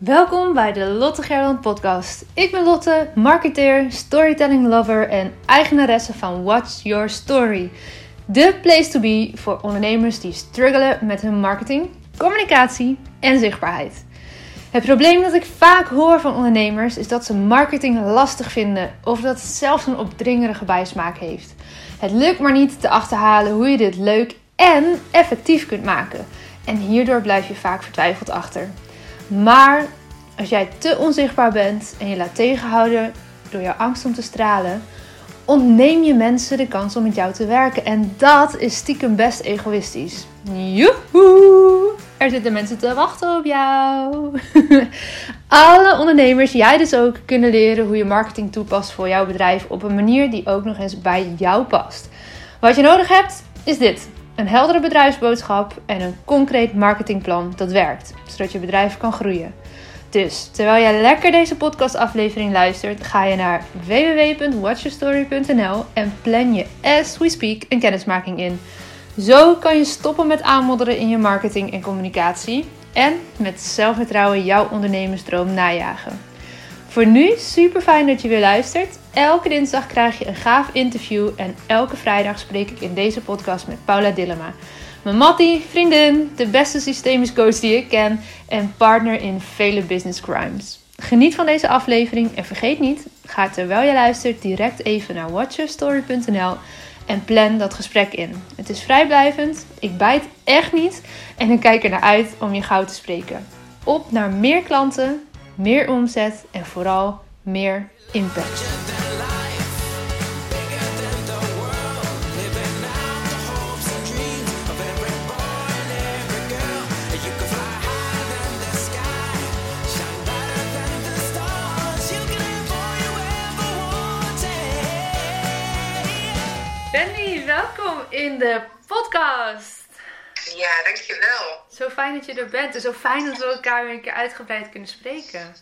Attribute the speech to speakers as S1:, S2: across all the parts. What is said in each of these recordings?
S1: Welkom bij de Lotte Gerland podcast. Ik ben Lotte, marketeer, storytelling lover en eigenaresse van What's Your Story. De place to be voor ondernemers die struggelen met hun marketing, communicatie en zichtbaarheid. Het probleem dat ik vaak hoor van ondernemers is dat ze marketing lastig vinden of dat het zelfs een opdringerige bijsmaak heeft. Het lukt maar niet te achterhalen hoe je dit leuk en effectief kunt maken. En hierdoor blijf je vaak vertwijfeld achter. Maar als jij te onzichtbaar bent en je laat tegenhouden door jouw angst om te stralen, ontneem je mensen de kans om met jou te werken. En dat is stiekem best egoïstisch. Joehoe! Er zitten mensen te wachten op jou. Alle ondernemers, jij dus ook, kunnen leren hoe je marketing toepast voor jouw bedrijf op een manier die ook nog eens bij jou past. Wat je nodig hebt, is dit. Een heldere bedrijfsboodschap en een concreet marketingplan dat werkt, zodat je bedrijf kan groeien. Dus terwijl jij lekker deze podcastaflevering luistert, ga je naar www.watchyourstory.nl en plan je as we speak een kennismaking in. Zo kan je stoppen met aanmodderen in je marketing en communicatie en met zelfvertrouwen jouw ondernemersdroom najagen. Voor nu super fijn dat je weer luistert. Elke dinsdag krijg je een gaaf interview en elke vrijdag spreek ik in deze podcast met Paula Dillema. Mijn mattie, vriendin, de beste systemisch coach die ik ken en partner in vele business crimes. Geniet van deze aflevering en vergeet niet, ga terwijl je luistert direct even naar watchyourstory.nl en plan dat gesprek in. Het is vrijblijvend, ik bijt echt niet en ik kijk er naar uit om je gauw te spreken. Op naar meer klanten, meer omzet en vooral meer impact. Benny, welkom in de podcast.
S2: Ja, dankjewel.
S1: Zo fijn dat je er bent en zo fijn dat we elkaar weer een keer uitgebreid kunnen spreken.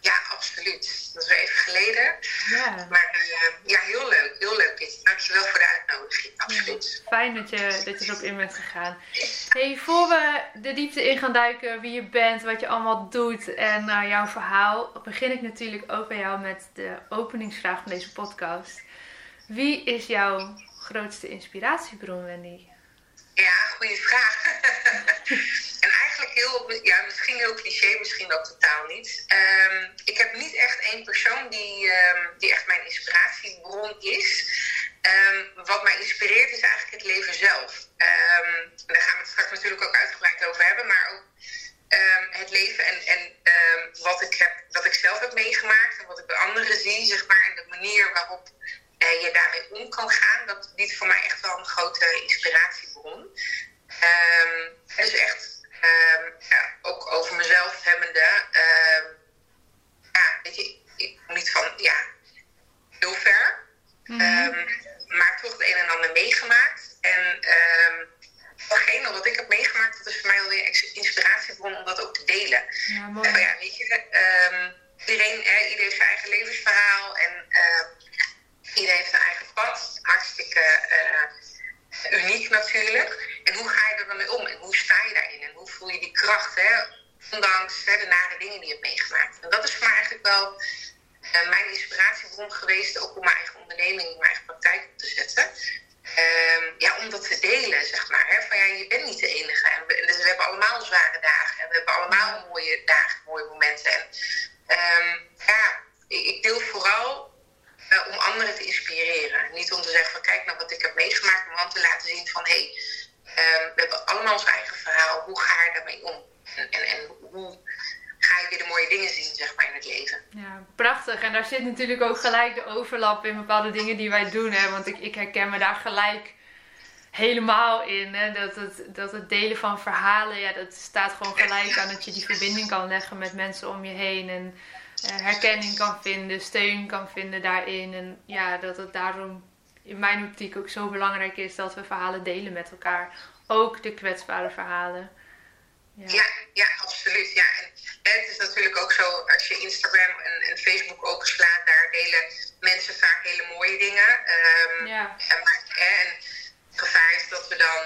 S2: Ja, absoluut. Dat is weer even geleden.
S1: Ja.
S2: Maar uh, ja, heel leuk. Heel leuk dit. Dankjewel voor de uitnodiging. Absoluut.
S1: Fijn dat je, dat je erop in bent gegaan. Hey, voor we de diepte in gaan duiken, wie je bent, wat je allemaal doet en uh, jouw verhaal, begin ik natuurlijk ook bij jou met de openingsvraag van deze podcast. Wie is jouw grootste inspiratiebron, Wendy?
S2: Ja, goede vraag. en eigenlijk heel, ja, misschien heel cliché, misschien ook totaal niet. Um, ik heb niet echt één persoon die, um, die echt mijn inspiratiebron is. Um, wat mij inspireert is eigenlijk het leven zelf. daar gaan we het straks natuurlijk ook uitgebreid over hebben, maar ook het leven en, en wat, ik heb, wat ik zelf heb meegemaakt en wat ik bij anderen zie, zeg maar, en de manier waarop uh, je daarmee om kan gaan, dat biedt voor mij echt wel een grote inspiratiebron. Um, dus echt um, ja, ook over mezelf hebbende. Um, ja, weet je, ik kom niet van ja, heel ver. Mm-hmm. maar toch het een en ander meegemaakt. En datgene wat ik heb meegemaakt, dat is voor mij alweer inspiratiebron om dat ook te delen. Ja, mooi. Uh, ja, weet je, iedereen, eh, ieder heeft zijn eigen levensverhaal. En Iedereen heeft een eigen pad. Hartstikke uh, uniek natuurlijk. En hoe ga je er dan mee om? En hoe sta je daarin? En hoe voel je die kracht, hè? ondanks hè, de nare dingen die je hebt meegemaakt? En dat is voor mij eigenlijk wel uh, mijn inspiratiebron geweest, ook om mijn eigen onderneming, mijn eigen praktijk op te zetten. Um, ja, om dat te delen, zeg maar. Hè? Van ja, je bent niet de enige. En we, dus hebben allemaal zware dagen. En we hebben allemaal mooie dagen, mooie momenten. En um, ja, ik deel vooral uh, om anderen te inspireren. Niet om te zeggen van kijk naar wat ik heb meegemaakt, maar om te laten zien van hé, hey, um, we hebben allemaal ons eigen verhaal. Hoe ga je daarmee om? En, hoe ga je weer de mooie dingen zien, zeg maar, in het leven.
S1: Ja, prachtig. En daar zit natuurlijk ook gelijk de overlap in bepaalde dingen die wij doen. Hè? Want ik, ik herken me daar gelijk helemaal in. Hè? Dat, het, dat het delen van verhalen, ja, dat staat gewoon gelijk aan dat je die verbinding kan leggen met mensen om je heen. En herkenning kan vinden, steun kan vinden daarin. En ja, dat het daarom in mijn optiek ook zo belangrijk is dat we verhalen delen met elkaar. Ook de kwetsbare verhalen.
S2: Ja, ja, ja absoluut. Ja. En, het is natuurlijk ook zo, als je Instagram en, en, Facebook openslaat, daar delen mensen vaak hele mooie dingen. Um, ja. En, en gevaar dat we dan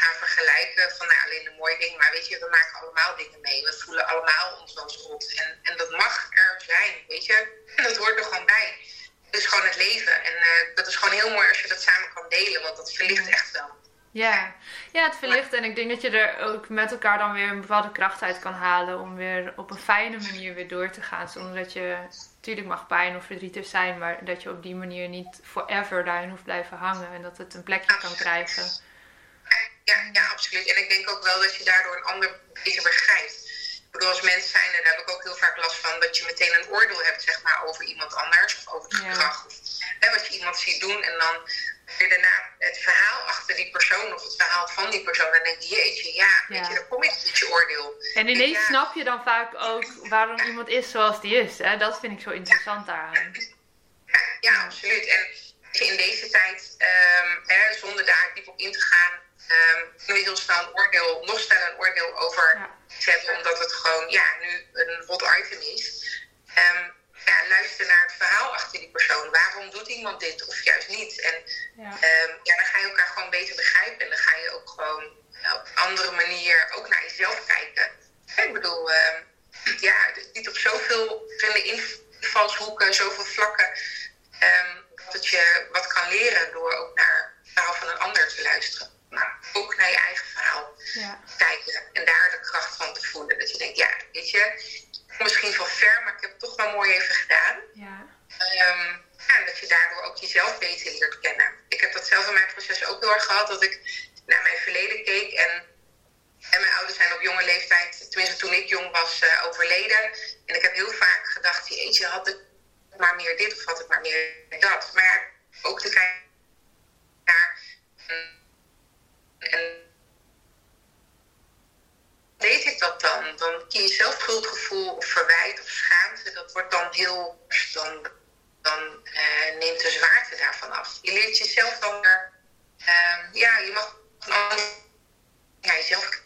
S2: gaan vergelijken van nou, alleen de mooie dingen. Maar weet je, we maken allemaal dingen mee. We voelen allemaal ons wel rot. En, en dat mag er zijn, weet je. Dat hoort er gewoon bij. Het is gewoon het leven. En dat is gewoon heel mooi als je dat samen kan delen. Want dat verlicht echt wel.
S1: Ja. ja, het verlicht. En ik denk dat je er ook met elkaar dan weer een bepaalde kracht uit kan halen. Om weer op een fijne manier weer door te gaan. Zonder dat je, natuurlijk mag pijn of verdriet er zijn. Maar dat je op die manier niet forever daarin hoeft blijven hangen. En dat het een plekje kan krijgen.
S2: Ja, ja, absoluut. En ik denk ook wel dat je daardoor een ander beter begrijpt. Ik bedoel, als mens zijn, daar heb ik ook heel vaak last van, dat je meteen een oordeel hebt, zeg maar, over iemand anders of over het gedrag. Of hè, wat je iemand ziet doen. En dan je daarna het verhaal achter die persoon of het verhaal van die persoon. Dan denk je, jeetje, ja, weet je, dan kom ik met je oordeel.
S1: En ineens snap je dan vaak ook waarom iemand is zoals die is. Hè? Dat vind ik zo interessant daaraan.
S2: Ja, absoluut. En in deze tijd, um, hè, zonder daar diep op in te gaan, um, kun je heel snel een oordeel, nog sneller een oordeel over ja. zetten, omdat het gewoon ja, nu een hot item is. Um, ja, luister naar het verhaal achter die persoon. Waarom doet iemand dit of juist niet? En ja. Um, ja, dan ga je elkaar gewoon beter begrijpen. En dan ga je ook gewoon op een andere manier ook naar jezelf kijken. Ik bedoel, um, ja, niet op zoveel verschillende invalshoeken, zoveel vlakken. Um, dat je wat kan leren door ook naar het verhaal van een ander te luisteren. Maar ook naar je eigen verhaal ja. kijken. En daar de kracht van te voelen. Dat je denkt, ja, weet je, misschien van ver, maar ik heb het toch wel mooi even gedaan. Ja. Um, ja, dat je daardoor ook jezelf beter leert kennen. Ik heb dat zelf in mijn proces ook heel erg gehad, dat ik naar mijn verleden keek en, en mijn ouders zijn op jonge leeftijd, tenminste toen ik jong was, uh, overleden. En ik heb heel vaak gedacht, jeetje, had ik maar meer dit of had ik maar meer dat. Maar ook te kijken naar... En, deed ik dat dan? Dan kies je zelf schuldgevoel of verwijt of schaamte. Dat wordt dan heel. Dan, dan uh, neemt de zwaarte daarvan af. Je leert jezelf dan. Uh, ja, je mag ja, jezelf.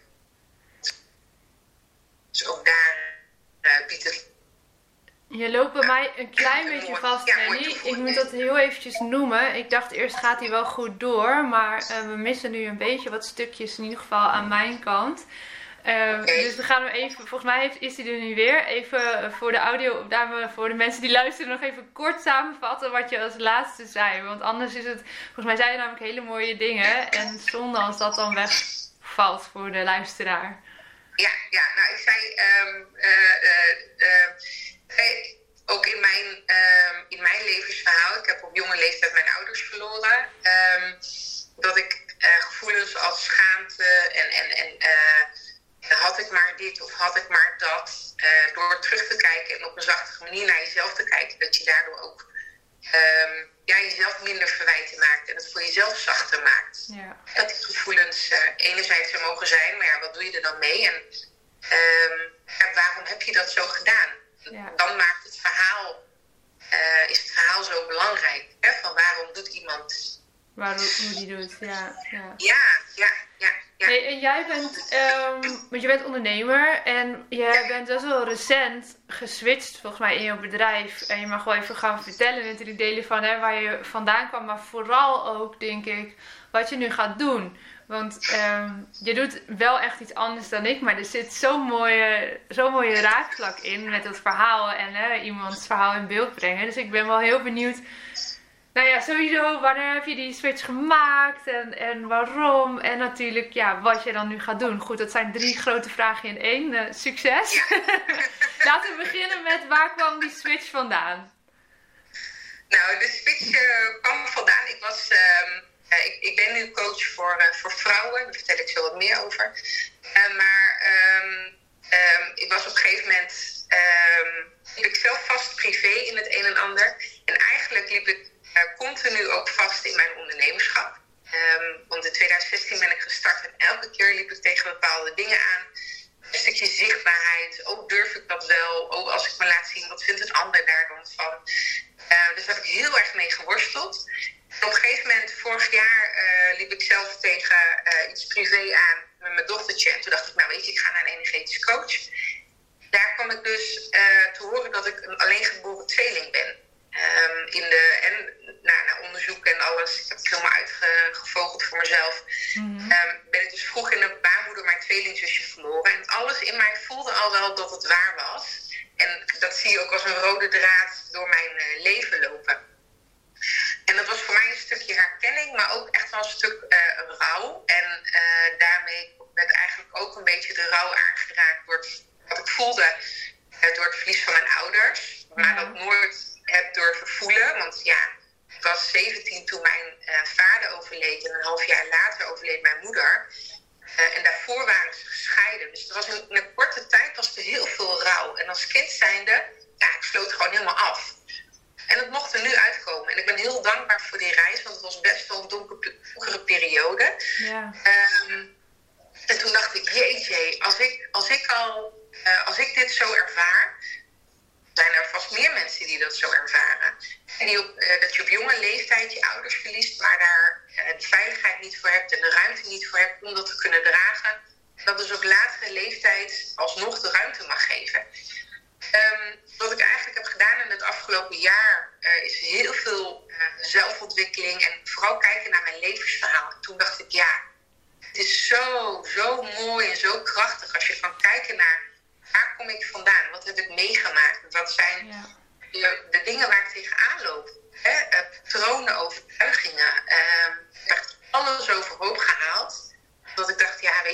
S2: Dus ook daar uh, biedt het.
S1: Je loopt bij mij een klein beetje vast, ja, Ik moet dat heel eventjes noemen. Ik dacht eerst gaat hij wel goed door, maar uh, we missen nu een beetje wat stukjes in ieder geval aan mijn kant. Uh, Dus we gaan hem even, volgens mij heeft, is hij er nu weer. Even voor de audio, voor de mensen die luisteren, nog even kort samenvatten wat je als laatste zei. Want anders is het, volgens mij zei je namelijk hele mooie dingen. En zonde als dat dan wegvalt voor de luisteraar.
S2: Ja, ja nou ik zei, um, uh, uh, ook in mijn, um, in mijn levensverhaal, ik heb op jonge leeftijd mijn ouders verloren. Um, dat ik gevoelens als schaamte en, en, en had ik maar dit of had ik maar dat. Uh, door terug te kijken en op een zachtige manier naar jezelf te kijken, dat je daardoor ook um, ja, jezelf minder verwijten maakt en het voor jezelf zachter maakt. Ja. Dat die gevoelens enerzijds er mogen zijn, maar ja, wat doe je er dan mee en waarom heb je dat zo gedaan? Ja. Dan maakt het verhaal, uh, is het verhaal zo belangrijk. Hè? Van waarom doet iemand.
S1: Waarom, hoe die doet, ja.
S2: Ja, ja, ja. ja.
S1: Hey, en jij bent, um, want je bent ondernemer en je bent best wel recent geswitcht volgens mij in je bedrijf. En je mag wel even gaan vertellen natuurlijk delen van hè, waar je vandaan kwam, maar vooral ook denk ik wat je nu gaat doen. Want um, je doet wel echt iets anders dan ik, maar er zit zo'n mooie, zo'n mooie raakvlak in met het verhaal en hè, iemands verhaal in beeld brengen. Dus ik ben wel heel benieuwd nou ja, sowieso, wanneer heb je die switch gemaakt en, en waarom? En natuurlijk, ja, wat je dan nu gaat doen. Goed, dat zijn drie grote vragen in één. Uh, succes! Laten we beginnen met waar kwam die switch vandaan?
S2: Nou, de switch uh, kwam vandaan. Ik, was, uh, ik, ik, ben nu coach voor, uh, voor vrouwen, daar vertel ik zo wat meer over. maar um, ik was op een gegeven moment. liep ik zelf vast privé in het een en ander. En eigenlijk liep ik continu ook vast in mijn ondernemerschap. Want in 2016 ben ik gestart en elke keer liep ik tegen bepaalde dingen aan. Een stukje zichtbaarheid. Oh, durf ik dat wel? Oh, als ik me laat zien, wat vindt een ander daar dan van? Dus daar heb ik heel erg mee geworsteld. Op een gegeven moment, vorig jaar, uh, liep ik zelf tegen uh, iets privé aan met mijn dochtertje. En toen dacht ik, nou weet je, ik ga naar een energetisch coach. Daar kwam ik dus te horen dat ik een alleengeboren tweeling ben. Um, in de, en nou, na onderzoek en alles, ik heb het helemaal uitgevogeld voor mezelf, mm ben ik dus vroeg in de baarmoeder mijn tweelingzusje verloren. En alles in mij voelde al wel dat het waar was. En dat zie je ook als een rode draad door mijn leven rouw aangeraakt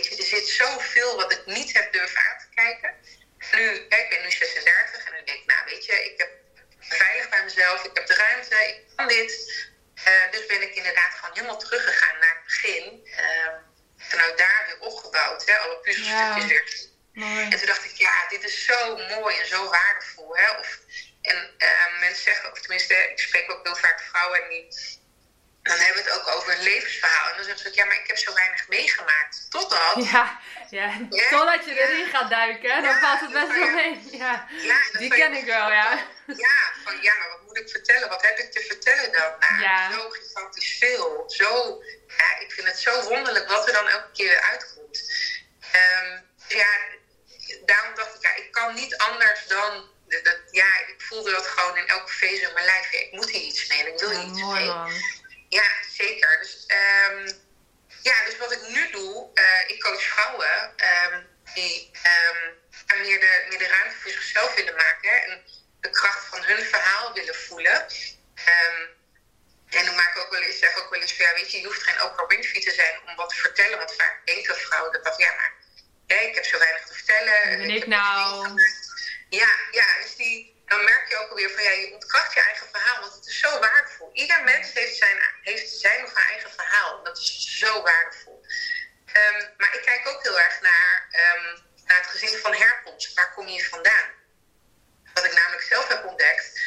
S2: er zit zoveel wat ik niet heb durven aan te kijken.
S1: Valt het best wel mee. Ja, die ken ik wel, ja.
S2: Ja, verhaal, want het is zo waardevol. Ieder mens heeft zijn, heeft zijn of haar eigen verhaal. Dat is zo waardevol. Um, maar ik kijk ook heel erg naar, um, naar het gezin van herkomst. Waar kom je vandaan? Wat ik namelijk zelf heb ontdekt,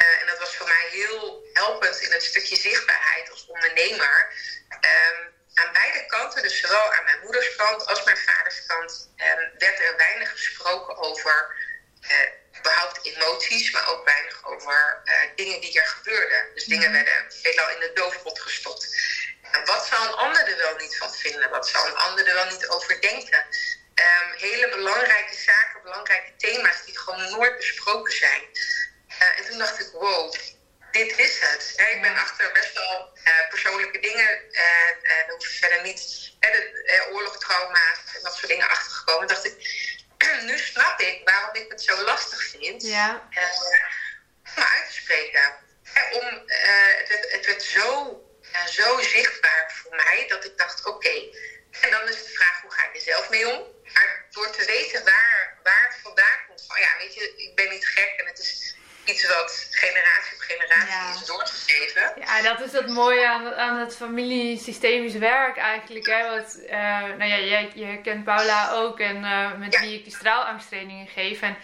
S2: uh, en dat was voor mij heel helpend in het stukje zichtbaarheid als ondernemer. Um, aan beide kanten, dus zowel aan mijn moeders kant als mijn vaders kant, eh, werd er weinig gesproken over eh, überhaupt emoties, maar ook weinig over eh, dingen die er gebeurden. Dus dingen mhm. werden veelal in de doofpot gestopt. En wat zal een ander er wel niet van vinden? Wat zal een ander er wel niet over denken? Um, hele belangrijke zaken, belangrijke thema's die gewoon nooit besproken zijn. Uh, en toen dacht ik, wow, dit is het. ik ben achter best wel uh, persoonlijke dingen, uh, hoef verder niet, de, oorlogstrauma's en dat soort dingen achtergekomen. dacht ik, nu snap ik waarom ik het zo lastig vind ja. om uit te spreken. om, het, werd, het werd zo, zo zichtbaar voor mij dat ik dacht, oké. En dan is de vraag, hoe ga ik er zelf mee om? Maar door te weten waar, waar het vandaan komt, van ja, weet je, ik ben niet gek en het is iets wat generatie op generatie is doorgegeven.
S1: Ja, dat is het mooie aan, aan het familiesystemisch werk eigenlijk. Hè? Wat, uh, nou ja, jij, je kent Paula ook en uh, met wie ik die straalangsttrainingen geef. En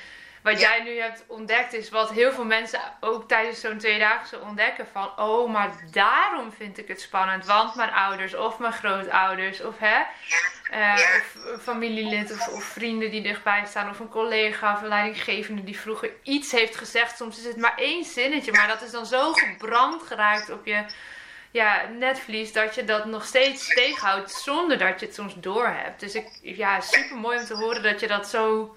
S1: wat jij nu hebt ontdekt is wat heel veel mensen ook tijdens zo'n tweedaagse ontdekken. Van, oh, maar daarom vind ik het spannend. Want mijn ouders of mijn grootouders of hè, uh, of familielid of, of, vrienden die dichtbij staan. Of een collega of een leidinggevende die vroeger iets heeft gezegd. Soms is het maar één zinnetje. Maar dat is dan zo gebrand geraakt op je ja, netvlies dat je dat nog steeds tegenhoudt zonder dat je het soms doorhebt. Dus ik, ja, super mooi om te horen dat je dat zo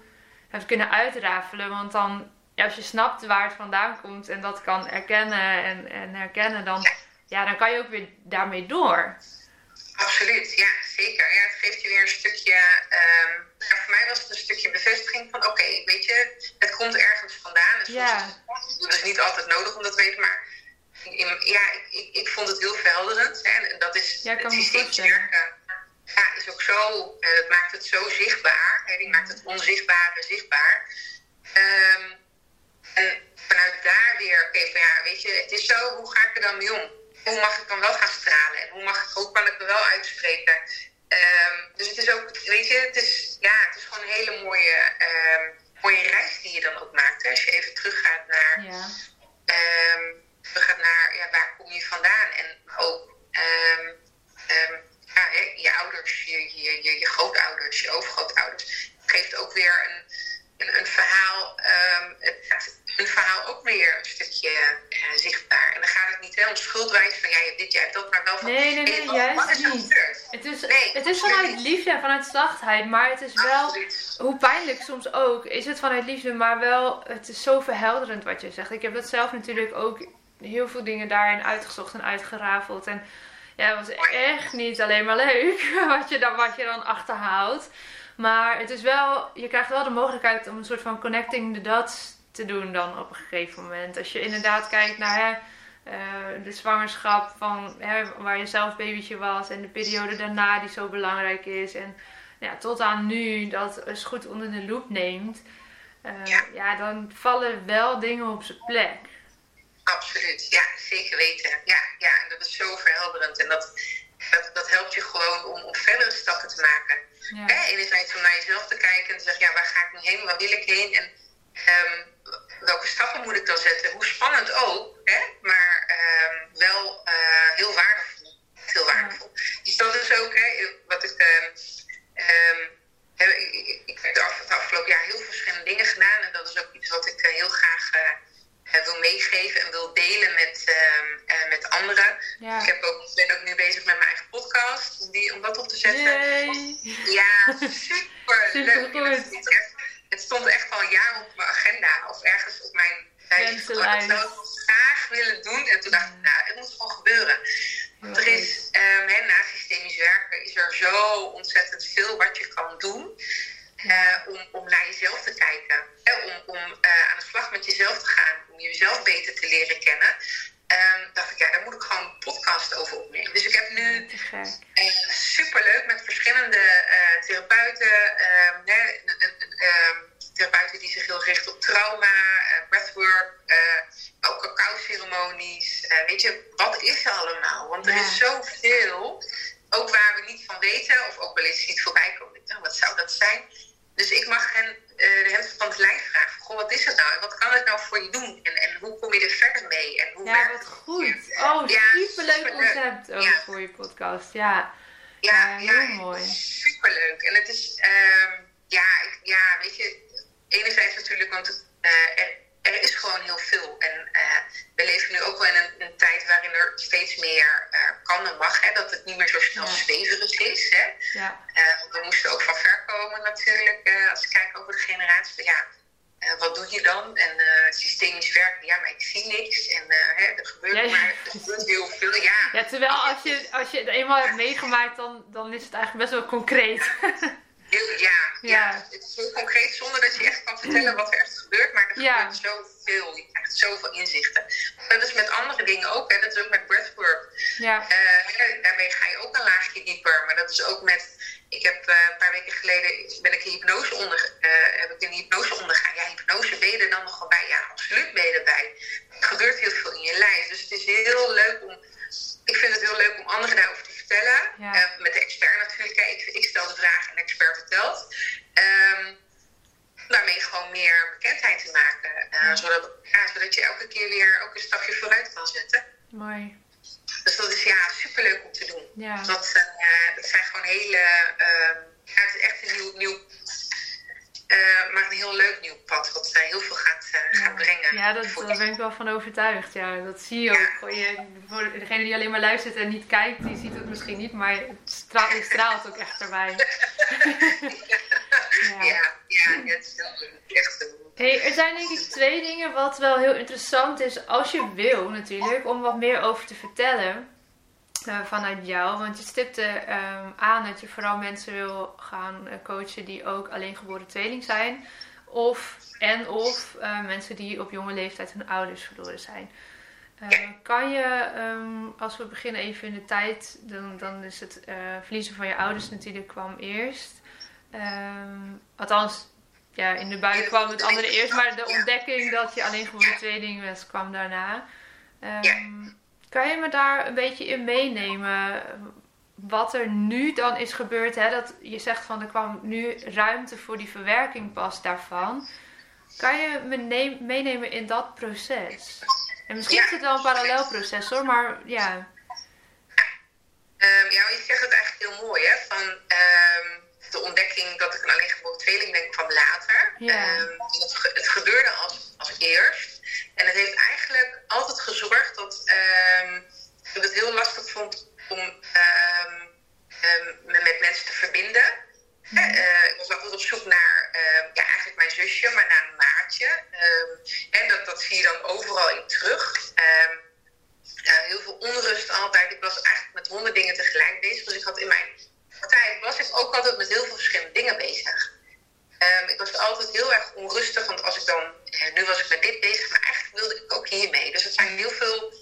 S1: hebt kunnen uitrafelen. Want dan ja, als je snapt waar het vandaan komt en dat kan erkennen en, en herkennen, dan, ja. dan kan je ook weer daarmee door.
S2: Absoluut, ja, zeker. Ja, het geeft je weer een stukje. Um, voor mij was het een stukje bevestiging van: oké, weet je, het komt ergens vandaan. Dus ja. het is niet altijd nodig om dat te weten, maar ja, ik, ik, ik, vond het heel verhelderend. Hè, en dat is
S1: ja,
S2: het systeem werken. Ja, is ook zo, uh, het maakt het zo zichtbaar. Hè, die maakt het onzichtbare zichtbaar. Um, en vanuit daar weer, oké, van ja, weet je, het is zo, hoe ga ik er dan mee om? Hoe mag ik dan wel gaan stralen? En hoe, mag, hoe kan ik me wel uitspreken? Um, dus het is ook, weet je, het is, ja, het is gewoon een hele mooie, um, mooie reis die je dan ook maakt. Hè? Als je even teruggaat naar, ja. teruggaat naar ja, waar kom je vandaan? En ook ja, je je, je, je, je grootouders, je overgrootouders. Het geeft ook weer een, een, een verhaal, het, een verhaal ook meer een stukje uh, zichtbaar. En dan gaat het niet hè, om schuldwijs van jij hebt dit, jij hebt dat, maar wel van.
S1: Nee, nee, nee, juist wat is niet. Het is, nee, het is vanuit liefde en vanuit zachtheid, maar het is wel, hoe pijnlijk soms ook, is het vanuit liefde, maar wel, het is zo verhelderend wat je zegt. Ik heb dat zelf natuurlijk ook heel veel dingen daarin uitgezocht en uitgerafeld. En ja, het was echt niet alleen maar leuk wat je dan, wat je dan achterhaalt. Maar het is wel, je krijgt wel de mogelijkheid om een soort van connecting the dots te doen dan op een gegeven moment. Als je inderdaad kijkt naar hè, uh, de zwangerschap van hè, waar je zelf babytje was en de periode daarna die zo belangrijk is. En ja, tot aan nu dat eens goed onder de loep neemt. Uh, ja. ja. dan vallen wel dingen op zijn plek.
S2: Absoluut, ja, zeker weten. Ja, ja, en dat is zo verhelderend. En dat, dat, dat helpt je gewoon om, om verdere stappen te maken. Ja. Hè, enerzijds om naar jezelf te kijken en te zeggen, ja, waar ga ik nu heen, waar wil ik heen? En um, welke stappen moet ik dan zetten? Hoe spannend ook, hè? maar um, wel uh, heel waardevol. Heel waardevol. Dus dat is ook hè, wat ik. Um, ik, ik heb het afgelopen jaar heel verschillende dingen gedaan. En dat is ook iets wat ik uh, heel graag uh, wil meegeven en wil delen met, uh, met anderen. Ja. Ik heb ook, ben ook nu bezig met mijn eigen podcast, om, die, om dat op te zetten.
S1: Yay.
S2: Ja, super, leuk het stond echt al een jaar op mijn agenda of ergens op mijn lijstje. Dat zou ik graag willen doen. En toen dacht ik, nou, het moet gewoon gebeuren. Want er is, um, na systemisch werken is er zo ontzettend veel wat je kan doen. Uh, om, om naar jezelf te kijken. Uh, om om uh, aan de slag met jezelf te gaan. Om jezelf beter te leren kennen. Um, dacht ik, ja, daar moet ik gewoon een podcast over opnemen. Dus ik heb nu uh, superleuk met verschillende uh, therapeuten. Um, therapeuten die zich heel richten op trauma, uh, breathwork, ook cacao-ceremonies. weet je, wat is er allemaal? Want er is zoveel, ook waar we niet van weten, of ook wel eens niet voorbij komen. Nou, wat zou dat zijn? Dus ik mag hen uh, de helft van het lijf vragen. Goh, wat is het nou? En wat kan het nou voor je doen? En, en hoe kom je er verder mee? En hoe
S1: ja, wat goed. Oh, ja, superleuk concept ook ja. voor je podcast. Ja,
S2: ja, ja heel mooi. Superleuk. En het is, uh, ja, ik, ja, weet je, enerzijds natuurlijk, want uh, er, er, is gewoon heel veel. En uh, we leven nu ook wel in een, een tijd waarin er steeds meer kan en mag. Hè, dat het niet meer zo snel ja. zweverig is. Hè. Ja. we moesten ook van ver komen natuurlijk, als ik kijk over de generatie. Ja, wat doe je dan? En systemisch werken, ja, maar ik zie niks. En hè, er gebeurt ja, maar er gebeurt heel veel, ja.
S1: Ja, terwijl als je, als je het eenmaal hebt meegemaakt, dan, dan is het eigenlijk best wel concreet.
S2: heel, ja, ja, het is heel concreet zonder dat je echt kan vertellen wat er echt gebeurt. Maar er gebeurt zoveel, je krijgt zoveel inzichten. Dat is met andere dingen ook, hè. dat is ook met breathwork. Ja. daarmee ga je ook een laagje dieper. Maar dat is ook met ik heb uh, een paar weken geleden ben ik een hypnose onder, uh, heb ik een hypnose ondergaan. Ja, hypnose ben je er dan nog wel bij? Ja, absoluut ben je erbij. Er gebeurt heel veel in je lijf. Dus het is heel leuk om. Ik vind het heel leuk om anderen daarover te vertellen. Ja. Uh, met de expert natuurlijk. Ik, ik, stel de vraag en de expert vertelt. Um, daarmee gewoon meer bekendheid te maken. Ja. Zodat, ja, zodat je elke keer weer ook een stapje vooruit kan zetten.
S1: Mooi.
S2: Dus dat is ja, superleuk om te doen. Ja. Dat, dat zijn gewoon hele. Ja, het is echt een nieuw, nieuw uh, maar een heel leuk nieuw pad, wat heel veel gaat, uh, gaat brengen.
S1: Ja, dat, daar ben ik wel van overtuigd. Ja, dat zie je ook. Je, voor degene die alleen maar luistert en niet kijkt, die ziet het misschien niet, maar het straalt, het straalt ook echt erbij.
S2: ja, ja, ja, het is heel leuk. Echt
S1: Hey, er zijn denk ik twee dingen wat wel heel interessant is, als je wil natuurlijk, om wat meer over te vertellen. Uh, vanuit jou, want je stipte um, aan dat je vooral mensen wil gaan uh, coachen die ook alleen geboren tweeling zijn. Of en of uh, mensen die op jonge leeftijd hun ouders verloren zijn. kan je, um, als we beginnen even in de tijd, dan, dan is het verliezen van je ouders natuurlijk kwam eerst. Um, althans, ja, in de buik kwam het andere eerst, maar de ontdekking dat je alleen geboren tweeling was, kwam daarna. Um, kan je me daar een beetje in meenemen? Wat er nu dan is gebeurd, hè? Dat je zegt van er kwam nu ruimte voor die verwerking pas daarvan. Kan je me meenemen in dat proces? En misschien is het wel een parallel proces hoor, maar ja.
S2: Um, ja, je zegt het eigenlijk heel mooi, hè? Van um, de ontdekking dat ik een alleengeboren tweeling ben kwam later. Ja. Um, het, het, gebeurde als, als eerst. En het heeft eigenlijk altijd gezorgd dat um, ik het heel lastig vond om um, me met mensen te verbinden. Uh, ik was altijd op zoek naar uh, ja, eigenlijk mijn zusje, maar naar een maatje. en dat, dat zie je dan overal in terug. heel veel onrust altijd. Ik was eigenlijk met honderd dingen tegelijk bezig. Dus ik had in mijn partij was ik ook altijd met heel veel verschillende dingen bezig. Ik was altijd heel erg onrustig, want als ik dan, eh, nu was ik met dit bezig, maar eigenlijk wilde ik ook hiermee. Dus het zijn heel veel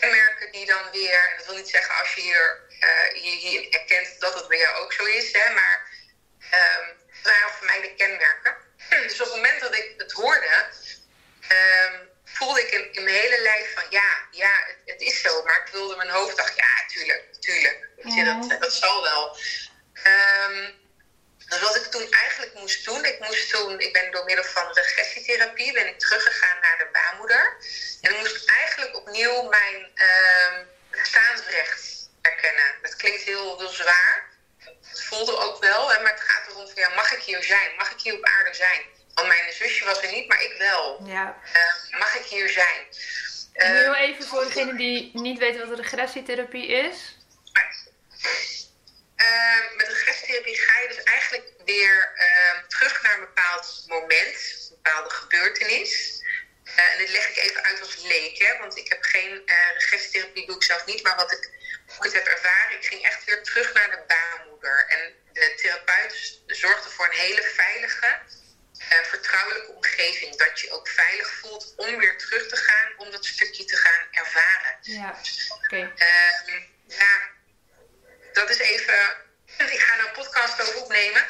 S2: kenmerken die dan weer, en dat wil niet zeggen als je hier, uh, hier, hier erkent dat het bij jou ook zo is, hè, maar um, het waren voor mij de kenmerken. Dus op het moment dat ik het hoorde, um, voelde ik in, in, mijn hele lijf van ja, ja, het, het, is zo. Maar ik wilde mijn hoofd dacht, ja, tuurlijk, tuurlijk. Ja. Dat, dat zal wel. Um, dus wat ik toen eigenlijk moest doen, ik moest toen, ik ben door middel van regressietherapie, ben ik teruggegaan naar de baarmoeder. En ik moest eigenlijk opnieuw mijn uh, bestaansrecht erkennen. Dat klinkt heel, heel zwaar. Het voelde ook wel, hè, maar het gaat erom van, ja, mag ik hier zijn? Mag ik hier op aarde zijn? Want mijn zusje was er niet, maar ik wel. Ja. Uh, mag ik hier zijn?
S1: En heel ehm, even voor degene die niet weten wat regressietherapie is.
S2: Uh, met regressietherapie ga je dus eigenlijk weer uh, terug naar een bepaald moment, een bepaalde gebeurtenis. Uh, en dit leg ik even uit als leek, hè, want ik heb geen regressietherapie, doe ik zelf niet, maar wat ik, ook het heb ervaren, ik ging echt weer terug naar de baarmoeder. En de therapeut zorgde voor een hele veilige, uh, vertrouwelijke omgeving. Dat je ook veilig voelt om weer terug te gaan, om dat stukje te gaan ervaren. Ja, oké. Okay. Ehm, ja, dat is even. Ik ga nou een podcast over opnemen.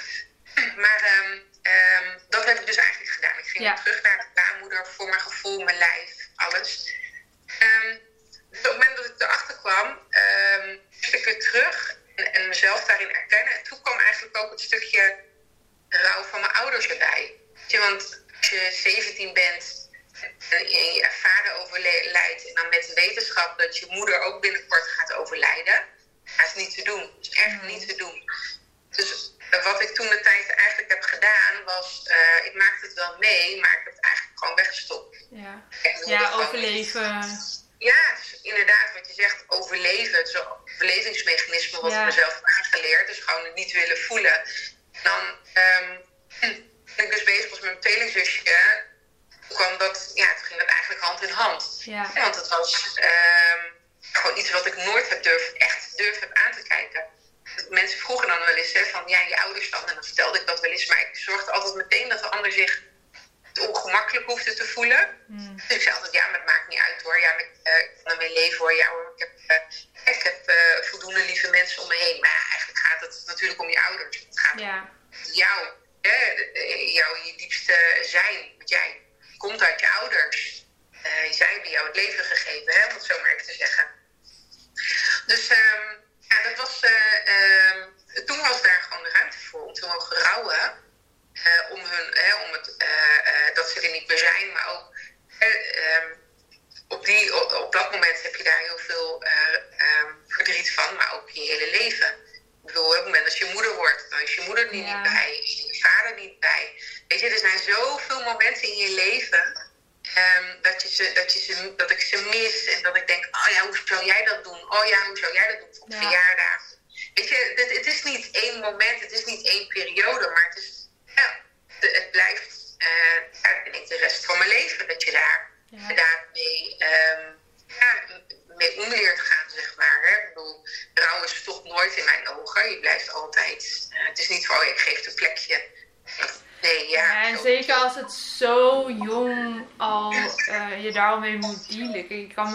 S2: Maar um, um, dat heb ik dus eigenlijk gedaan. Ik ging terug naar de baarmoeder voor mijn gevoel, mijn lijf, alles. Um, dus op het moment dat ik erachter kwam, moest ik weer terug en, en, mezelf daarin erkennen. En toen kwam eigenlijk ook het stukje rouw van mijn ouders erbij. Want als je 17 bent en je vader overlijdt en dan met de wetenschap dat je moeder ook binnenkort gaat overlijden dat is niet te doen. Dat is echt mm. niet te doen. Dus uh, wat ik toen de tijd eigenlijk heb gedaan, was, uh, ik maakte het wel mee, maar ik heb het eigenlijk gewoon weggestopt.
S1: Ja, ja overleven.
S2: Ja, het is inderdaad wat je zegt, overleven. Het is een overlevingsmechanisme wat ja. ik mezelf heb aangeleerd. Dus gewoon het niet willen voelen. Dan um, ben ik dus bezig was met mijn tweelingzusje. Toen kwam dat, ja, toen ging dat eigenlijk hand in hand. Ja. want het was... Um, gewoon iets wat ik nooit heb durf, echt durf heb aan te kijken. Mensen vroegen dan wel eens hè, van ja, je ouders dan. En dan vertelde ik dat wel eens. Maar ik zorgde altijd meteen dat de ander zich ongemakkelijk hoefde te voelen. Mm. Dus ik zei altijd, ja, maar het maakt niet uit hoor. Ja, ik, uh, ik kan ermee leven hoor. Ja hoor, ik heb, uh, ik heb uh, voldoende lieve mensen om me heen. Maar ja, eigenlijk gaat het natuurlijk om je ouders. Het gaat om jou. Hè, jou, je diepste zijn. Want jij komt uit je ouders. zij hebben jou het leven gegeven, hè, om het zo maar even te zeggen. Dus um, ja, dat was, uh, um, toen was daar gewoon de ruimte voor om te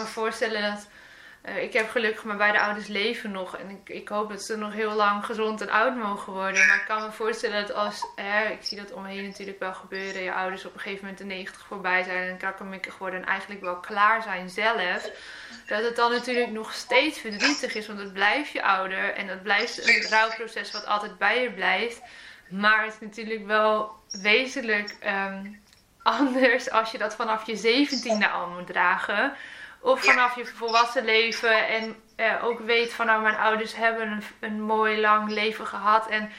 S1: voorstellen dat uh, ik heb gelukkig mijn beide ouders leven nog. En ik, ik hoop dat ze nog heel lang gezond en oud mogen worden. Maar ik kan me voorstellen dat als, ik zie dat om me heen natuurlijk wel gebeuren. Je ouders op een gegeven moment de 90 voorbij zijn en krakkemikkig worden. En eigenlijk wel klaar zijn zelf. Dat het dan natuurlijk nog steeds verdrietig is. Want het blijft je ouder. En dat blijft een rouwproces wat altijd bij je blijft. Maar het is natuurlijk wel wezenlijk um, anders als je dat vanaf je zeventiende al moet dragen. Of vanaf je volwassen leven en eh, ook weet van nou mijn ouders hebben een, een mooi lang leven gehad. En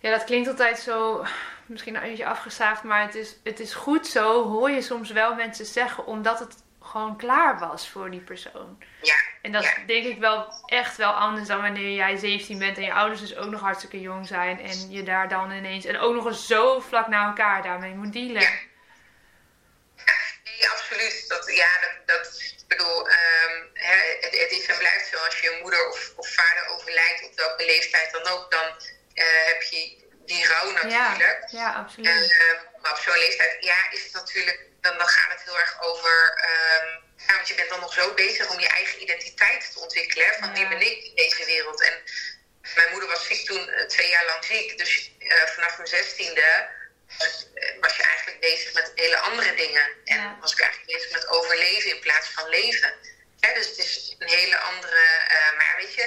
S1: ja, dat klinkt altijd zo, misschien een beetje afgezaagd, maar het is, het is goed zo, hoor je soms wel mensen zeggen, omdat het gewoon klaar was voor die persoon.
S2: Ja.
S1: En dat
S2: ja.
S1: denk ik wel echt wel anders dan wanneer jij 17 bent en je ouders dus ook nog hartstikke jong zijn. En je daar dan ineens, en ook nog eens zo vlak na elkaar daarmee moet dealen.
S2: Ja. Absoluut. Dat, ja, dat, dat ik bedoel, um, hè, het, het, is en blijft zo als je moeder of, of vader overlijdt, op welke leeftijd dan ook, dan uh, heb je die rouw natuurlijk.
S1: Ja, ja absoluut.
S2: Uh, maar op zo'n leeftijd, ja, is het natuurlijk, dan, dan gaat het heel erg over. Um, ja, want je bent dan nog zo bezig om je eigen identiteit te ontwikkelen. Hè, van ja. wie ben ik in deze wereld? En mijn moeder was ziek toen, uh, twee jaar lang ziek. Dus uh, vanaf mijn zestiende was, uh, was, je eigenlijk bezig met hele andere dingen. En ja. was ik eigenlijk bezig met overleven in plaats van leven. Dus het is een hele andere. maar weet je,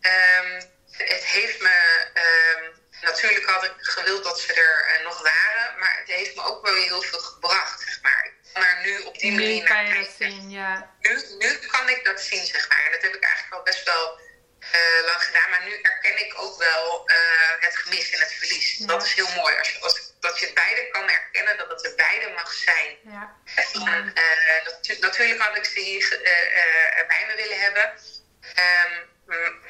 S2: um, het heeft me. Um, natuurlijk had ik gewild dat ze er nog waren. Maar het heeft me ook wel heel veel gebracht, zeg maar maar nu op die manier
S1: kan dat zien, ja.
S2: Nu, nu kan ik dat zien, zeg maar. En dat heb ik eigenlijk al best wel uh, lang gedaan. Maar nu erken ik ook wel uh, het gemis en het verlies. Ja. Dat is heel mooi. Als je, als, dat je beide kan erkennen, dat het er beide mag zijn.
S1: Ja.
S2: En, uh, dat, natuurlijk had ik ze hier bij me willen hebben. Um,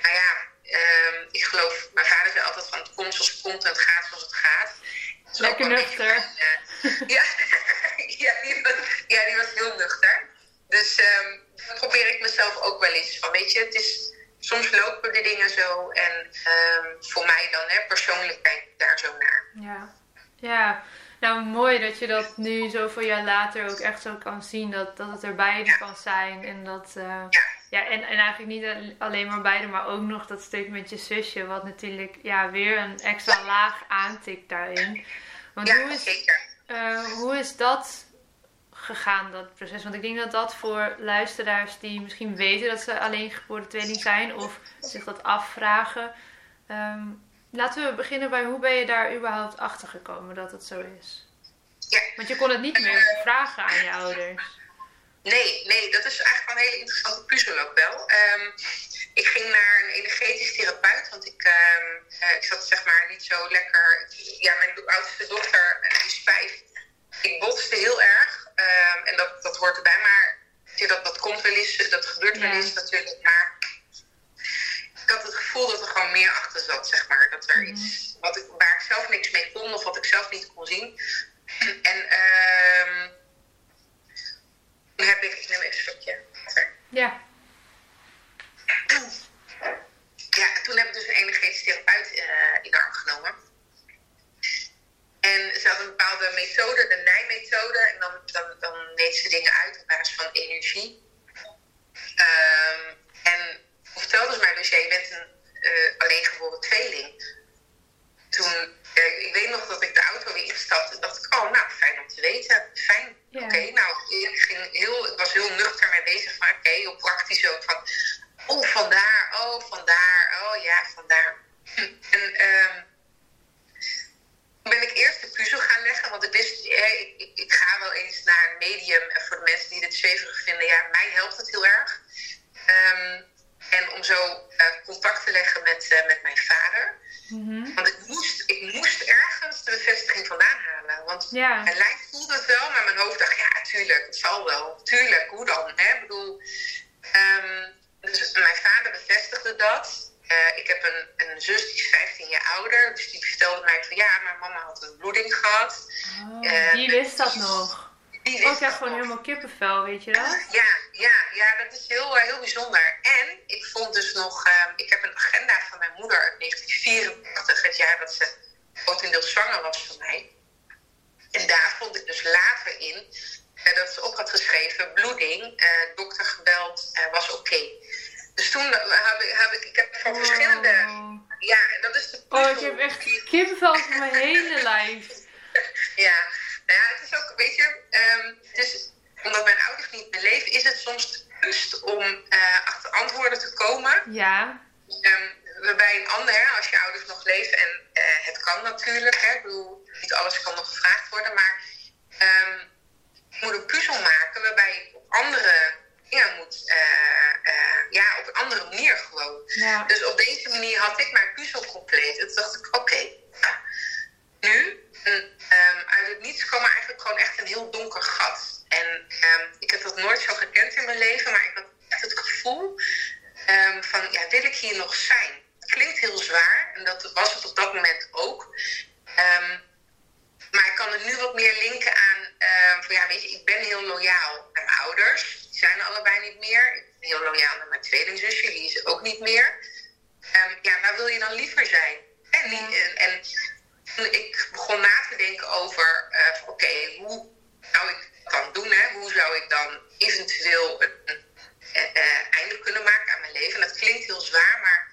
S2: maar ja, um, ik geloof, mijn vader zei altijd van het komt zoals het komt en het gaat zoals het gaat.
S1: Lekker nuchter.
S2: ja, ja, die was, ja, die was heel nuchter. Dus um, dan probeer ik mezelf ook wel eens van, weet je, het is, soms lopen de dingen zo en um, voor mij dan, hè, persoonlijk kijk ik daar zo naar.
S1: Ja, ja. Nou, mooi dat je dat nu zoveel jaar later ook echt zo kan zien. Dat, dat het er beide ja. kan zijn. En dat... Uh,
S2: ja.
S1: ja. en, en eigenlijk niet alleen maar beide, maar ook nog dat stuk met je zusje. Wat natuurlijk ja, weer een extra laag aantikt daarin. Want
S2: ja,
S1: hoe is,
S2: zeker.
S1: Uh, hoe is dat gegaan, dat proces? Want ik denk dat dat voor luisteraars die misschien weten dat ze alleen geboren tweeling zijn of zich dat afvragen. Um, laten we beginnen bij hoe ben je daar überhaupt achter gekomen dat het zo is?
S2: Ja.
S1: Want je kon het niet meer vragen aan je ouders.
S2: Nee, nee, dat is eigenlijk wel een hele interessante puzzel ook wel. Um, ik ging naar een energetisch therapeut, want ik, um, uh, ik zat zeg maar niet zo lekker. Ja, mijn oudste dochter, die is vijf, ik botste heel erg. Um, en dat, dat hoort erbij, maar dat, dat komt wel eens, dat gebeurt wel eens ja. natuurlijk. Maar ik had het gevoel dat er gewoon meer achter zat, zeg maar. Dat er mm -hmm. iets wat ik, waar ik zelf niks mee kon of wat ik zelf niet kon zien. En um, heb ik, ik neem even een stukje.
S1: Ja.
S2: Ja, toen heb ik dus een energetische therapeut uh, in de arm genomen. Een bepaalde methode, de Nij-methode. En dan, dan, dan meet ze dingen uit op basis van energie. Um, en toen vertelde ze mij dus, ja, je bent een uh, alleengeboren tweeling. Toen, uh, ik weet nog dat ik de auto weer instapte en dacht ik, oh, nou, fijn om te weten. Fijn. Ja. Oké, okay, nou, ik, ging heel, ik was heel nuchter mee bezig van, oké, okay, heel praktisch ook van, oh, vandaar, oh, vandaar, oh ja, vandaar. En um, ben ik eerst de puzzel gaan leggen, want ik wist, ik, ik, ik, ga wel eens naar een medium. En voor de mensen die dit zweverig vinden, ja, mij helpt het heel erg. Um, en om zo uh, contact te leggen met, uh, met mijn vader.
S1: Mm-hmm.
S2: Want ik moest, ik moest ergens de bevestiging vandaan halen. Want
S1: ja.
S2: mijn lijf voelde het wel, maar mijn hoofd dacht, ja, tuurlijk, het zal wel. Tuurlijk, hoe dan? Hè? Ik bedoel, um, dus mijn vader bevestigde dat. Eh, ik heb een, een zus die is 15 jaar ouder. Dus die vertelde mij van ja, mijn mama had een bloeding gehad.
S1: Oh, die wist dat nog.
S2: Die
S1: wist oh, ik heb gewoon helemaal kippenvel, weet je dat?
S2: Ja, ja, ja dat is heel, heel bijzonder. En ik vond dus nog, ehm, ik heb een agenda van mijn moeder uit 1984, het jaar dat ze grotendeels zwanger was van mij. En daar vond ik dus later in dat ze op had geschreven: bloeding, dokter gebeld, was oké. Dus toen heb ik, heb ik, ik heb van verschillende. Ja, dat is de
S1: puzzel. Oh, ik heb echt kippenvel van mijn hele lijf.
S2: ja, nou ja, het is ook, weet je, um, dus omdat mijn ouders niet meer leven, is het soms bewust om achter antwoorden te komen.
S1: Ja.
S2: Um, waarbij een ander, als je ouders nog leven, en het kan natuurlijk, hè, ik bedoel, niet alles kan nog gevraagd worden, maar um, ik moet een puzzel maken waarbij andere moet, uh, uh, ja, op een andere manier gewoon.
S1: Ja.
S2: Dus op deze manier had ik mijn puzzel compleet. En toen dacht ik, oké, okay, nu, um, uit het niets kwam er eigenlijk gewoon echt een heel donker gat. En um, ik heb dat nooit zo gekend in mijn leven, maar ik had echt het gevoel van, ja, wil ik hier nog zijn? Klinkt heel zwaar, en dat was het op dat moment ook. Maar ik kan het nu wat meer linken aan, uh, van ja, weet je, ik ben heel loyaal naar mijn ouders. Die zijn er allebei niet meer. Ik ben heel loyaal naar mijn tweelingzusje, die is ook niet meer. Um, ja, waar wil je dan liever zijn? En, die, en, en ik begon na te denken over, uh, oké, okay, hoe zou ik dan doen? Hè? Hoe zou ik dan eventueel een, een, een, einde kunnen maken aan mijn leven? En dat klinkt heel zwaar, maar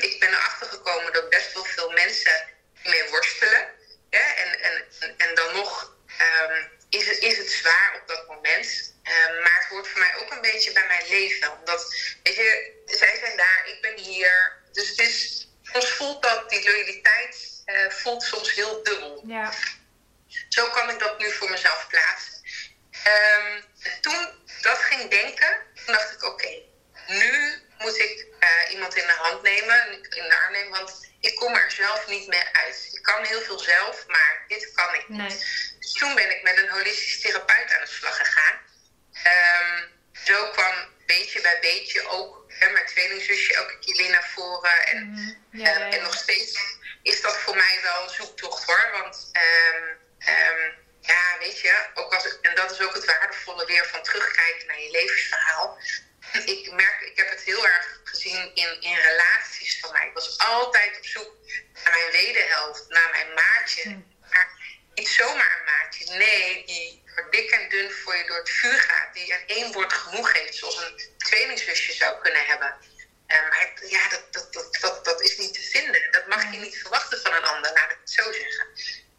S2: ik ben erachter gekomen dat best wel veel mensen mee worstelen. En, en, en dan nog um, is, het, is het zwaar op dat moment. Um, maar het hoort voor mij ook een beetje bij mijn leven. Omdat, weet je, zij zijn daar, ik ben hier. Dus het is, soms voelt dat, die loyaliteit uh, voelt soms heel dubbel.
S1: Ja.
S2: Zo kan ik dat nu voor mezelf plaatsen. Um, toen dat ging denken, toen dacht ik, oké, okay, nu moet ik uh, iemand in de hand nemen, in de arm nemen, want ik kom er zelf niet meer uit. Ik kan heel veel zelf, maar dit kan ik niet.
S1: Nee.
S2: Dus toen ben ik met een holistisch therapeut aan de slag gegaan. Um, zo kwam beetje bij beetje ook hè, mijn tweelingzusje elke keer naar voren. En,
S1: mm -hmm. ja,
S2: um, en nog steeds is dat voor mij wel een zoektocht hoor. Want um, ja, weet je, ook als, en dat is ook het waardevolle weer van terugkijken naar je levensverhaal ik merk, ik heb het heel erg gezien in, in relaties van mij. Ik was altijd op zoek naar mijn wederhelft, naar mijn maatje.
S1: Hm.
S2: Niet zomaar een maatje. Nee, die dik en dun voor je door het vuur gaat. Die aan één woord genoeg heeft, zoals een tweelingzusje zou kunnen hebben. Uh, maar ja, dat, dat, dat, dat, dat is niet te vinden. Dat mag je niet verwachten van een ander, laat ik het zo zeggen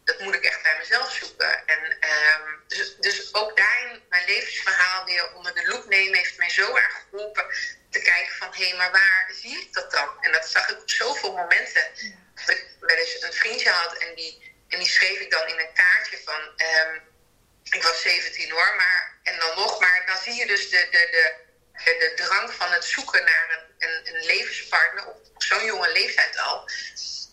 S2: dat moet ik echt bij mezelf zoeken. En um, dus, dus ook daarin mijn levensverhaal weer onder de loep nemen heeft mij zo erg geholpen te kijken van hé, hey, maar waar zie ik dat dan? En dat zag ik op zoveel momenten. Dat ik wel eens een vriendje had en die, en die schreef ik dan in een kaartje van um, ik was 17 hoor, maar en dan nog, maar dan zie je dus de, de, de, de, de drang van het zoeken naar een, een, een levenspartner op, zo'n jonge leeftijd al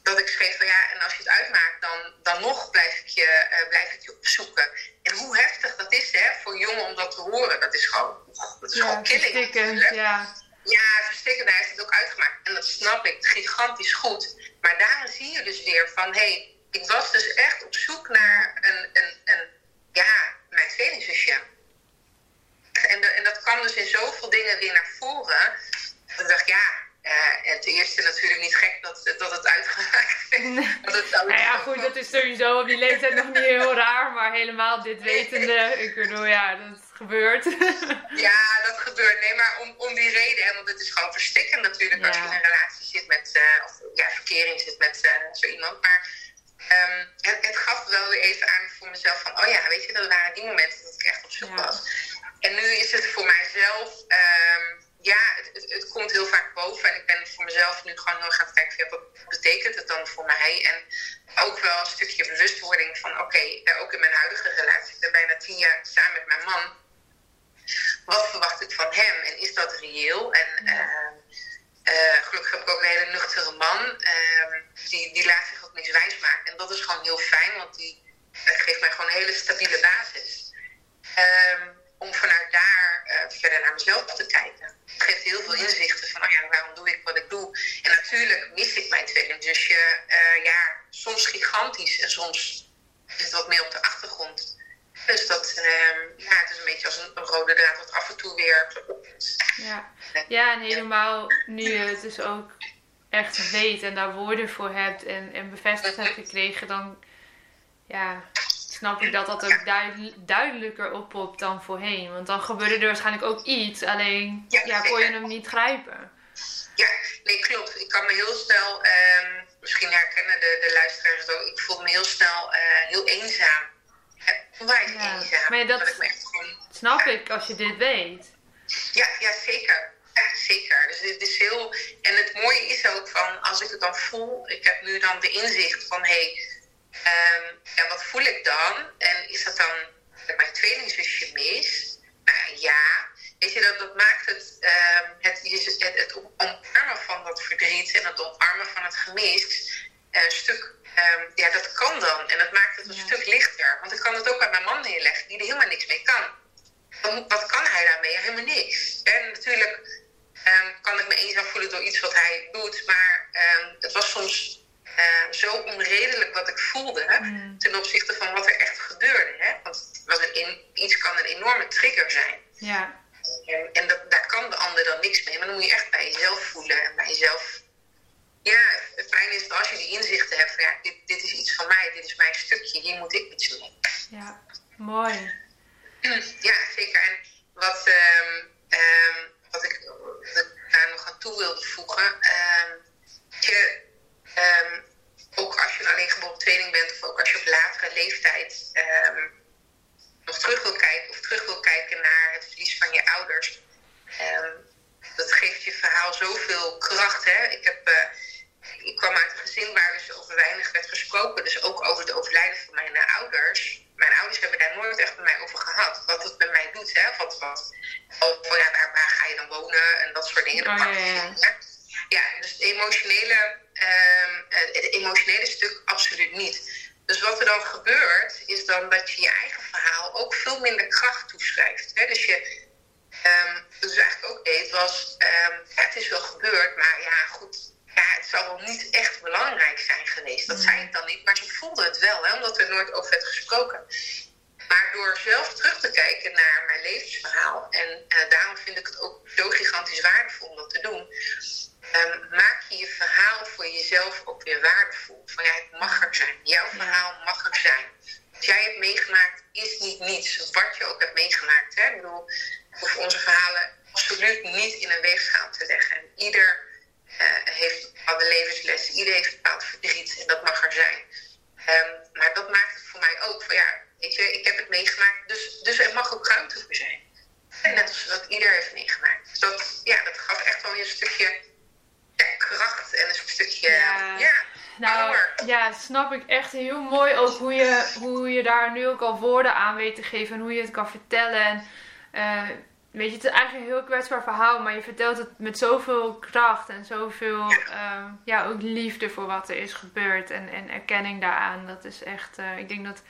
S2: dat ik schreef van ja, en als je het uitmaakt, dan, dan nog blijf ik, je, uh, blijf ik je opzoeken. En hoe heftig dat is hè, voor jongen om dat te horen, dat is gewoon, dat is
S1: ja,
S2: gewoon killing.
S1: Ja,
S2: ja verstikkend, hij heeft het ook uitgemaakt. En dat snap ik, gigantisch goed. Maar daarin zie je dus weer van, hé, hey, ik was dus echt op zoek naar een, een, een ja, mijn tweelingzusje. En, de, en dat kwam dus in zoveel dingen weer naar voren. Dat ik dacht, ja, uh, en ten eerste natuurlijk niet gek dat, dat het uitgemaakt is.
S1: Nee. nou ja, goed, dat is sowieso op die leeftijd nog niet heel raar, maar helemaal dit wetende, ik bedoel, ja, dat gebeurt.
S2: ja, dat gebeurt. Nee, maar om, om die reden, hè, want het is gewoon verstikkend natuurlijk
S1: Ja.
S2: als je in een relatie zit met, uh, of ja, verkering zit met uh, zo iemand. Maar um, het, het gaf wel weer even aan voor mezelf van, oh ja, weet je, dat waren die momenten dat ik echt op zoek
S1: Ja.
S2: was. En nu is het voor mijzelf, um, ja, het, het, het komt heel vaak boven. En ik ben voor mezelf nu gewoon heel erg aan het kijken, wat betekent het dan voor mij? En ook wel een stukje bewustwording van, oké, eh, ook in mijn huidige relatie, ik ben bijna tien jaar samen met mijn man. Wat verwacht ik van hem? En is dat reëel? En
S1: Ja.
S2: Eh, gelukkig heb ik ook een hele nuchtere man. Ehm, die, die laat zich ook miswijs wijs maken. En dat is gewoon heel fijn, want die eh, geeft mij gewoon een hele stabiele basis. Ehm, om vanuit daar eh, verder naar mezelf te kijken. Het geeft heel veel inzichten van, oh ja, waarom doe ik wat ik doe? En natuurlijk mis ik mijn tweeling zusje, ja, soms gigantisch en soms is het wat meer op de achtergrond. Dus dat, ehm, ja, het is een beetje als een, rode draad wat af en toe weer
S1: Ja, ja en helemaal nu je het dus ook echt weet en daar woorden voor hebt en, en bevestigd hebt gekregen, dan ja, snap ik dat dat ook duidelijker oppopt dan voorheen. Want dan gebeurde er waarschijnlijk ook iets, alleen ja, kon je hem niet grijpen.
S2: Ja, nee, klopt. Ik kan me heel snel, um, misschien herkennen de, de luisteraars het ook, ik voelde me heel snel uh, heel eenzaam. Onwijs ja. eenzaam.
S1: Maar dat, ik echt gewoon, snap ik als je dit weet.
S2: Ja, ja zeker. Ja, zeker. Dus het is heel. En het mooie is ook van als ik het dan voel, ik heb nu dan de inzicht van hé, hey, um, ja, wat voel ik dan? En is dat dan mijn tweelingzusje mis? Nou ja, weet je, dat, dat maakt het, um, het, het, het, omarmen van dat verdriet en het omarmen van het gemis een stuk, um, ja, dat kan dan. En dat maakt het een stuk lichter. Want ik kan het ook bij mijn man neerleggen, die er helemaal niks mee kan. Wat kan hij daarmee? Helemaal niks. En natuurlijk kan ik me eenzaam voelen door iets wat hij doet, maar het was soms uh, zo onredelijk wat ik voelde mm. ten opzichte van wat er echt gebeurde. Hè? Want was een iets kan een enorme trigger zijn.
S1: Ja.
S2: En, en dat, daar kan de ander dan niks mee, maar dan moet je echt bij jezelf voelen en bij jezelf. Ja, het fijn is dat als je die inzichten hebt van ja, dit, dit is iets van mij, dit is mijn stukje, hier moet ik iets mee.
S1: Ja, mooi.
S2: Ja, zeker. En wat, um, um, wat, ik, wat ik daar nog aan toe wilde voegen, um, je, ook als je een alleengeboren tweeling bent, of ook als je op latere leeftijd nog terug wil kijken, of terug wil kijken naar het verlies van je ouders. Dat geeft je verhaal zoveel kracht. Hè? Ik, heb, uh, ik kwam uit een gezin waar dus over weinig werd gesproken, dus ook over het overlijden van mijn uh, ouders. Mijn ouders hebben daar nooit echt met mij over gehad. Wat het met mij doet, hè? Wat, wat, oh, ja, waar, waar, ga je dan wonen en dat soort dingen. Oh, ja, ja. ja, dus het emotionele um, het emotionele stuk absoluut niet. Dus wat er dan gebeurt, is dan dat je je eigen verhaal ook veel minder kracht toeschrijft. Hè? Dus je, um, dus eigenlijk ook deed, was, um, ja, het is wel gebeurd, maar ja, goed, ja, het zal wel niet echt belangrijk zijn geweest. Dat zei ik dan niet, maar ze voelde het wel, hè, omdat er nooit over werd gesproken. Maar door zelf terug te kijken naar mijn levensverhaal, en uh, daarom vind ik het ook zo gigantisch waardevol om dat te doen, um, maak je je verhaal voor jezelf ook weer waardevol. Van ja, het mag er zijn. Jouw verhaal mag er zijn. Wat jij hebt meegemaakt is niet niets. Wat je ook hebt meegemaakt. Hè? Ik bedoel, hoef onze verhalen absoluut niet in een weegschaal te leggen. En ieder heeft bepaalde levenslessen. Ieder heeft bepaald verdriet. En dat mag er zijn. Um, maar dat maakt het voor mij ook van ja, weet je, ik heb het meegemaakt. Dus, dus er mag ook ruimte voor zijn. En net als wat ieder heeft meegemaakt. Dus dat, ja, dat gaf echt wel weer een stukje kracht en een stukje. Ja. ja.
S1: Nou, ja, snap ik echt heel mooi ook hoe je, hoe je daar nu ook al woorden aan weet te geven en hoe je het kan vertellen. En, uh, weet je, het is eigenlijk een heel kwetsbaar verhaal, maar je vertelt het met zoveel kracht en zoveel, ja, uh, ja ook liefde voor wat er is gebeurd en, en erkenning daaraan. Dat is echt, uh, ik denk dat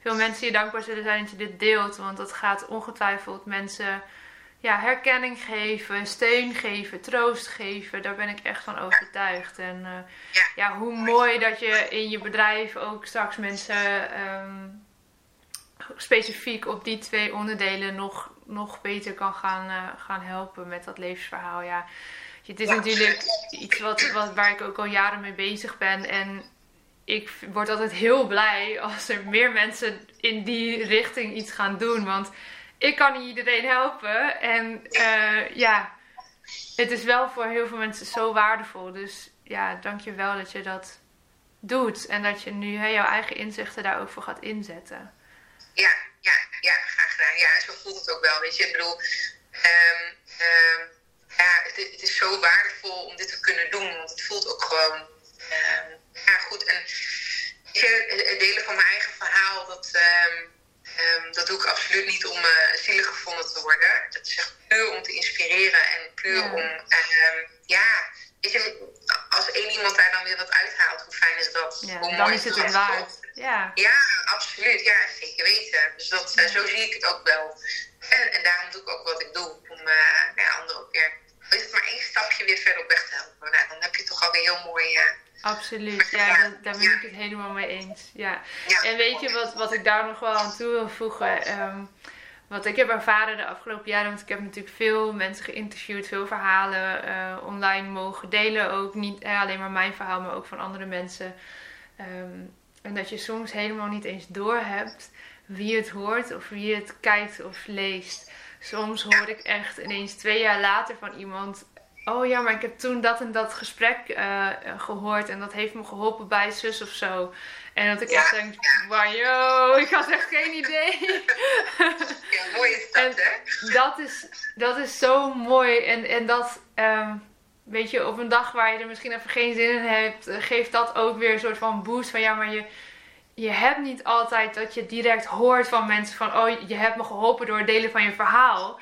S1: veel mensen je dankbaar zullen zijn dat je dit deelt, want dat gaat ongetwijfeld mensen ja, herkenning geven, steun geven, troost geven. Daar ben ik echt van overtuigd. En uh, ja. hoe mooi dat je in je bedrijf ook straks mensen um, specifiek op die twee onderdelen nog, nog beter kan gaan, uh, gaan helpen met dat levensverhaal. Ja, het is natuurlijk iets wat, wat, waar ik ook al jaren mee bezig ben. En ik word altijd heel blij als er meer mensen in die richting iets gaan doen. Want ik kan niet iedereen helpen. En uh, ja, het is wel voor heel veel mensen zo waardevol. Dus ja, dank je wel dat je dat doet. En dat je nu hè, jouw eigen inzichten daar ook voor gaat inzetten.
S2: Ja, ja, ja, graag gedaan. Ja, zo voelt het ook wel. Weet je, ik bedoel, um, um, ja, het, het, is zo waardevol om dit te kunnen doen. Want het voelt ook gewoon, um, ja, goed. En je, het delen van mijn eigen verhaal, dat, dat doe ik absoluut niet om uh, zielig gevonden te worden. Dat is echt puur om te inspireren en puur ja. om, ja, weet je, als één iemand daar dan weer wat uithaalt, hoe fijn is dat?
S1: Ja,
S2: hoe
S1: dan is het het waard. Ja.
S2: ja, absoluut. Ja, zeker weten. Dus dat, uh, zo zie ik het ook wel. En, en, daarom doe ik ook wat ik doe. Om uh, nou ja, anderen ook weer, maar één stapje weer verder op weg te helpen. Nou, dan heb je toch alweer heel mooi
S1: Absoluut, ja, daar ben ik het helemaal mee eens. Ja. En weet je wat, wat ik daar nog wel aan toe wil voegen? Um, wat ik heb ervaren de afgelopen jaren, want ik heb natuurlijk veel mensen geïnterviewd, veel verhalen uh, online mogen delen. Ook niet eh, alleen maar mijn verhaal, maar ook van andere mensen. Um, en dat je soms helemaal niet eens doorhebt wie het hoort of wie het kijkt of leest. Soms hoor ik echt ineens twee jaar later van iemand oh ja, maar ik heb toen dat en dat gesprek uh, gehoord en dat heeft me geholpen bij zus of zo. En dat ik echt denk, wow, ik had echt geen idee.
S2: Ja, mooi is dat, hè?
S1: Dat is, dat is zo mooi. En, en dat, um, weet je, op een dag waar je er misschien even geen zin in hebt, eh, geeft dat ook weer een soort van boost van, ja, maar je, je hebt niet altijd dat je direct hoort van mensen van, oh, je hebt me geholpen door het delen van je verhaal.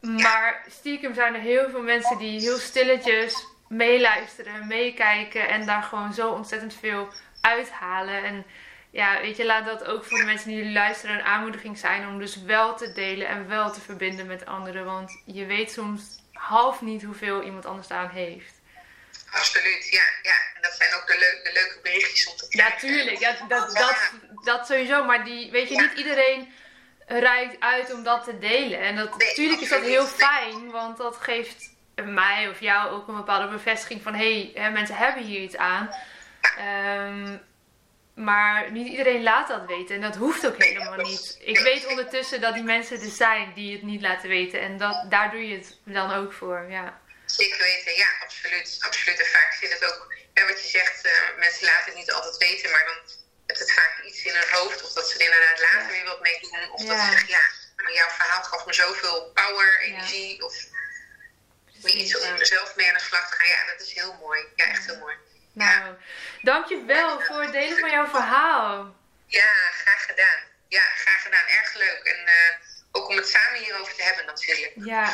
S1: Maar stiekem zijn er heel veel mensen die heel stilletjes meeluisteren, meekijken en daar gewoon zo ontzettend veel uithalen. En ja, weet je, laat dat ook voor de mensen die luisteren een aanmoediging zijn om dus wel te delen en wel te verbinden met anderen. Want je weet soms half niet hoeveel iemand anders aan heeft.
S2: Absoluut, ja. ja. En dat zijn ook de, de leuke berichtjes om te krijgen.
S1: Ja, tuurlijk. Ja, dat, dat, dat sowieso. Maar die, weet je, niet iedereen reikt uit om dat te delen. En dat, natuurlijk is dat heel fijn, want dat geeft mij of jou ook een bepaalde bevestiging van hé, hey, mensen hebben hier iets aan. Um, maar niet iedereen laat dat weten en dat hoeft ook helemaal niet. Ik weet ondertussen dat die mensen er zijn die het niet laten weten en dat, daar doe je het dan ook voor. Ja.
S2: Zeker weten, ja, absoluut. absoluut. En vaak zit het ook, wat je zegt, uh, mensen laten het niet altijd weten, maar dan hebt het vaak iets in hun hoofd. Of dat ze er inderdaad later weer wat mee doen. Of dat ze zeggen, ja, maar jouw verhaal gaf me zoveel power, energie. Of iets om zelf mee aan de slag te gaan. Ja, dat is heel mooi. Ja, echt heel mooi.
S1: Nou, dankjewel voor het delen van jouw verhaal.
S2: Ja, graag gedaan. Ja, graag gedaan. Erg leuk. En uh, ook om het samen hierover te hebben natuurlijk.
S1: Ja,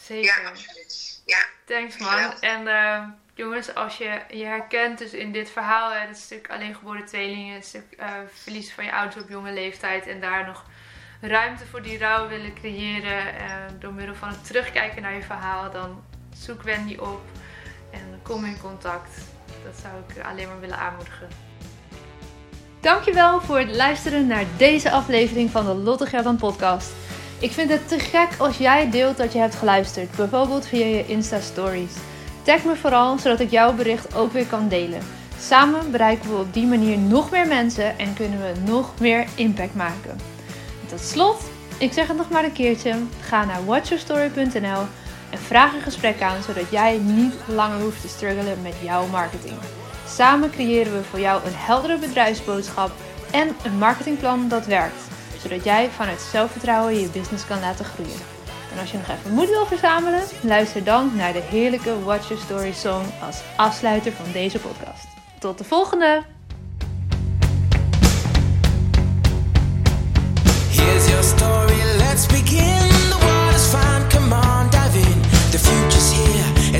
S1: zeker.
S2: Ja, absoluut. Ja.
S1: Thanks man. En uh, jongens, als je je herkent dus in dit verhaal, het stuk alleen geboren tweelingen, het stuk uh, verlies van je ouders op jonge leeftijd en daar nog ruimte voor die rouw willen creëren door middel van het terugkijken naar je verhaal, dan zoek Wendy op en kom in contact. Dat zou ik alleen maar willen aanmoedigen. Dankjewel voor het luisteren naar deze aflevering van de Lotte Gerdan podcast. Ik vind het te gek als jij deelt dat je hebt geluisterd, bijvoorbeeld via je Insta Stories. Tag me vooral, zodat ik jouw bericht ook weer kan delen. Samen bereiken we op die manier nog meer mensen en kunnen we nog meer impact maken. Tot slot, ik zeg het nog maar een keertje, ga naar watchyourstory.nl en vraag een gesprek aan, zodat jij niet langer hoeft te struggelen met jouw marketing. Samen creëren we voor jou een heldere bedrijfsboodschap en een marketingplan dat werkt, zodat jij vanuit zelfvertrouwen je business kan laten groeien. En als je nog even moed wil verzamelen, luister dan naar de heerlijke Watch Your Story song als afsluiter van deze podcast. Tot de volgende! Here's your story, let's begin.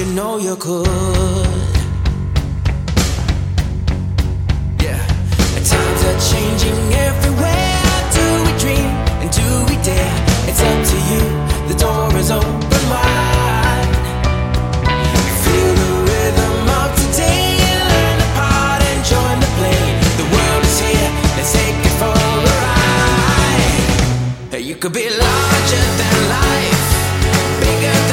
S1: You know you could. Yeah, times are changing everywhere. Do we dream and do we dare? It's up to you, the door is open wide. Feel the rhythm of today, learn the part and join the play. The world is here, let's take it for a ride. You could be larger than life, bigger